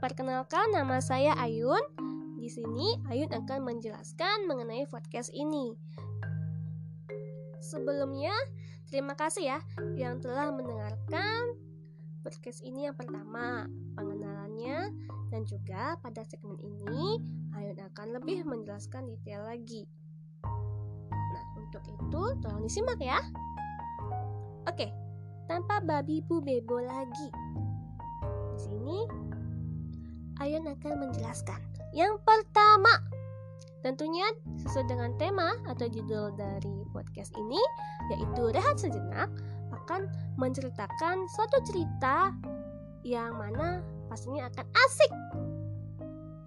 Perkenalkan nama saya Ayun. Di sini Ayun akan menjelaskan mengenai podcast ini. Sebelumnya, terima kasih ya yang telah mendengarkan podcast ini yang pertama, pengenalannya dan juga pada segmen ini Ayun akan lebih menjelaskan detail lagi. Nah, untuk itu tolong disimak ya. Oke, tanpa babi bu bebo lagi. Di sini Ayun akan menjelaskan. Yang pertama, tentunya sesuai dengan tema atau judul dari podcast ini, yaitu Rehat Sejenak, akan menceritakan suatu cerita yang mana pastinya akan asik.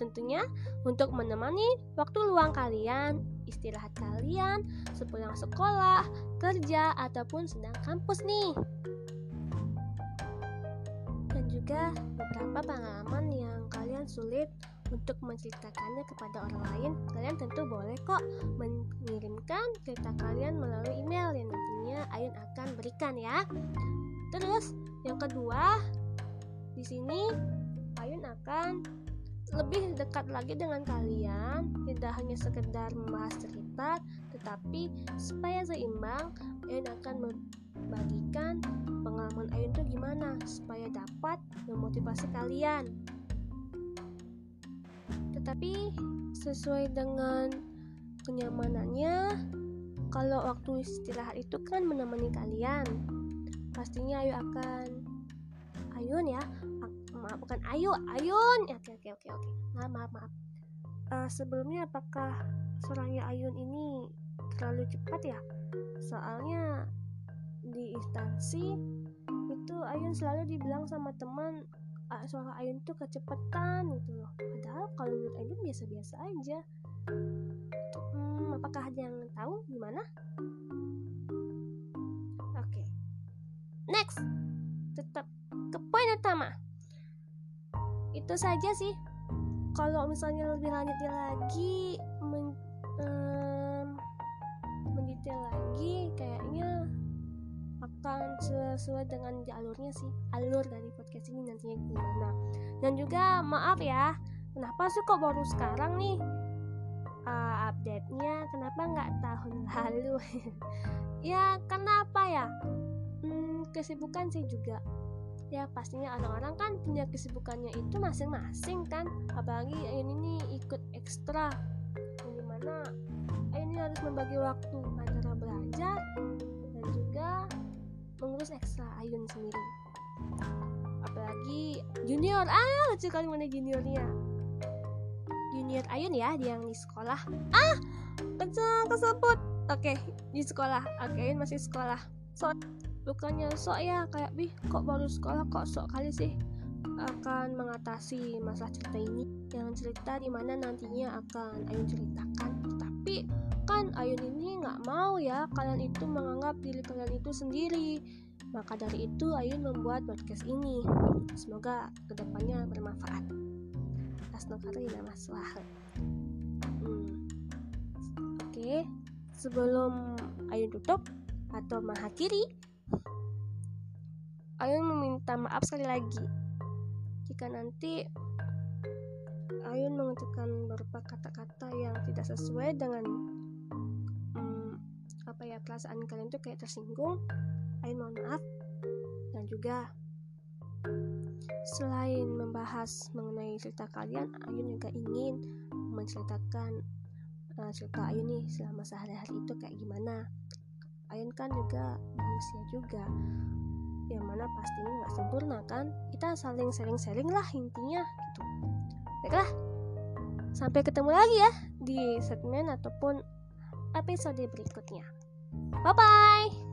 Tentunya untuk menemani waktu luang kalian, istirahat kalian, sepulang sekolah, kerja, ataupun sedang kampus nih juga beberapa pengalaman yang kalian sulit untuk menceritakannya kepada orang lain, kalian tentu boleh kok mengirimkan cerita kalian melalui email yang nantinya Ayun akan berikan ya. Terus yang kedua, di sini Ayun akan lebih dekat lagi dengan kalian, tidak hanya sekedar membahas cerita, tetapi supaya seimbang, Ayun akan membagikan pengalaman Ayun itu gimana supaya dapat memotivasi kalian. Tetapi sesuai dengan kenyamanannya kalau waktu istirahat itu kan menemani kalian pastinya ayo akan ayun ya maaf bukan ayo ayun. Ya, oke oke oke oke. Maaf maaf maaf. Uh, sebelumnya apakah suaranya ayun ini terlalu cepat ya? Soalnya di instansi itu ayun selalu dibilang sama teman suara Ayun tuh kecepatan gitu loh. Padahal kalau menurut Ayun biasa-biasa aja. Hmm, apakah ada yang tahu gimana? Oke. Okay. next. Tetap ke poin utama. Itu saja sih. Kalau misalnya lebih lanjutnya lagi sesuai dengan jalurnya sih alur dari podcast ini nantinya gimana. Dan juga maaf ya kenapa sih kok baru sekarang nih uh, update-nya? Kenapa nggak tahun lalu? Ya kenapa ya? Hmm, kesibukan sih juga. Ya pastinya orang-orang kan punya kesibukannya itu masing-masing kan. Apalagi ini ikut ekstra. Yang di mana ini harus membagi waktu antara belajar mengurus ekstra Ayun sendiri. Apalagi junior. Ah lucu kali mana juniornya. Junior Ayun ya dia yang di sekolah. Ah kencang kesebut oke di sekolah. Oke Ayun masih sekolah. So bukannya sok ya kayak bih kok baru sekolah kok sok kali sih? Akan mengatasi masalah cerita ini. Yang cerita di mana nantinya akan Ayun ceritakan. Tapi kan Ayun ini nggak mau ya kalian itu menganggap diri kalian itu sendiri maka dari itu Ayun membuat podcast ini semoga ke depannya bermanfaat Asnokari nama hmm. oke okay. sebelum Ayun tutup atau mengakhiri Ayun meminta maaf sekali lagi jika nanti Ayun mengucapkan beberapa kata-kata yang tidak sesuai dengan apa ya perasaan kalian tuh kayak tersinggung Ain mohon maaf. Dan juga selain membahas mengenai cerita kalian Ayun juga ingin menceritakan uh, cerita Ayun nih selama sehari-hari itu kayak gimana. Ayun kan juga manusia juga yang mana pastinya nggak sempurna kan? Kita saling sharing-sharing lah intinya gitu. Baiklah sampai ketemu lagi ya di segmen ataupun episode berikutnya. Bye bye.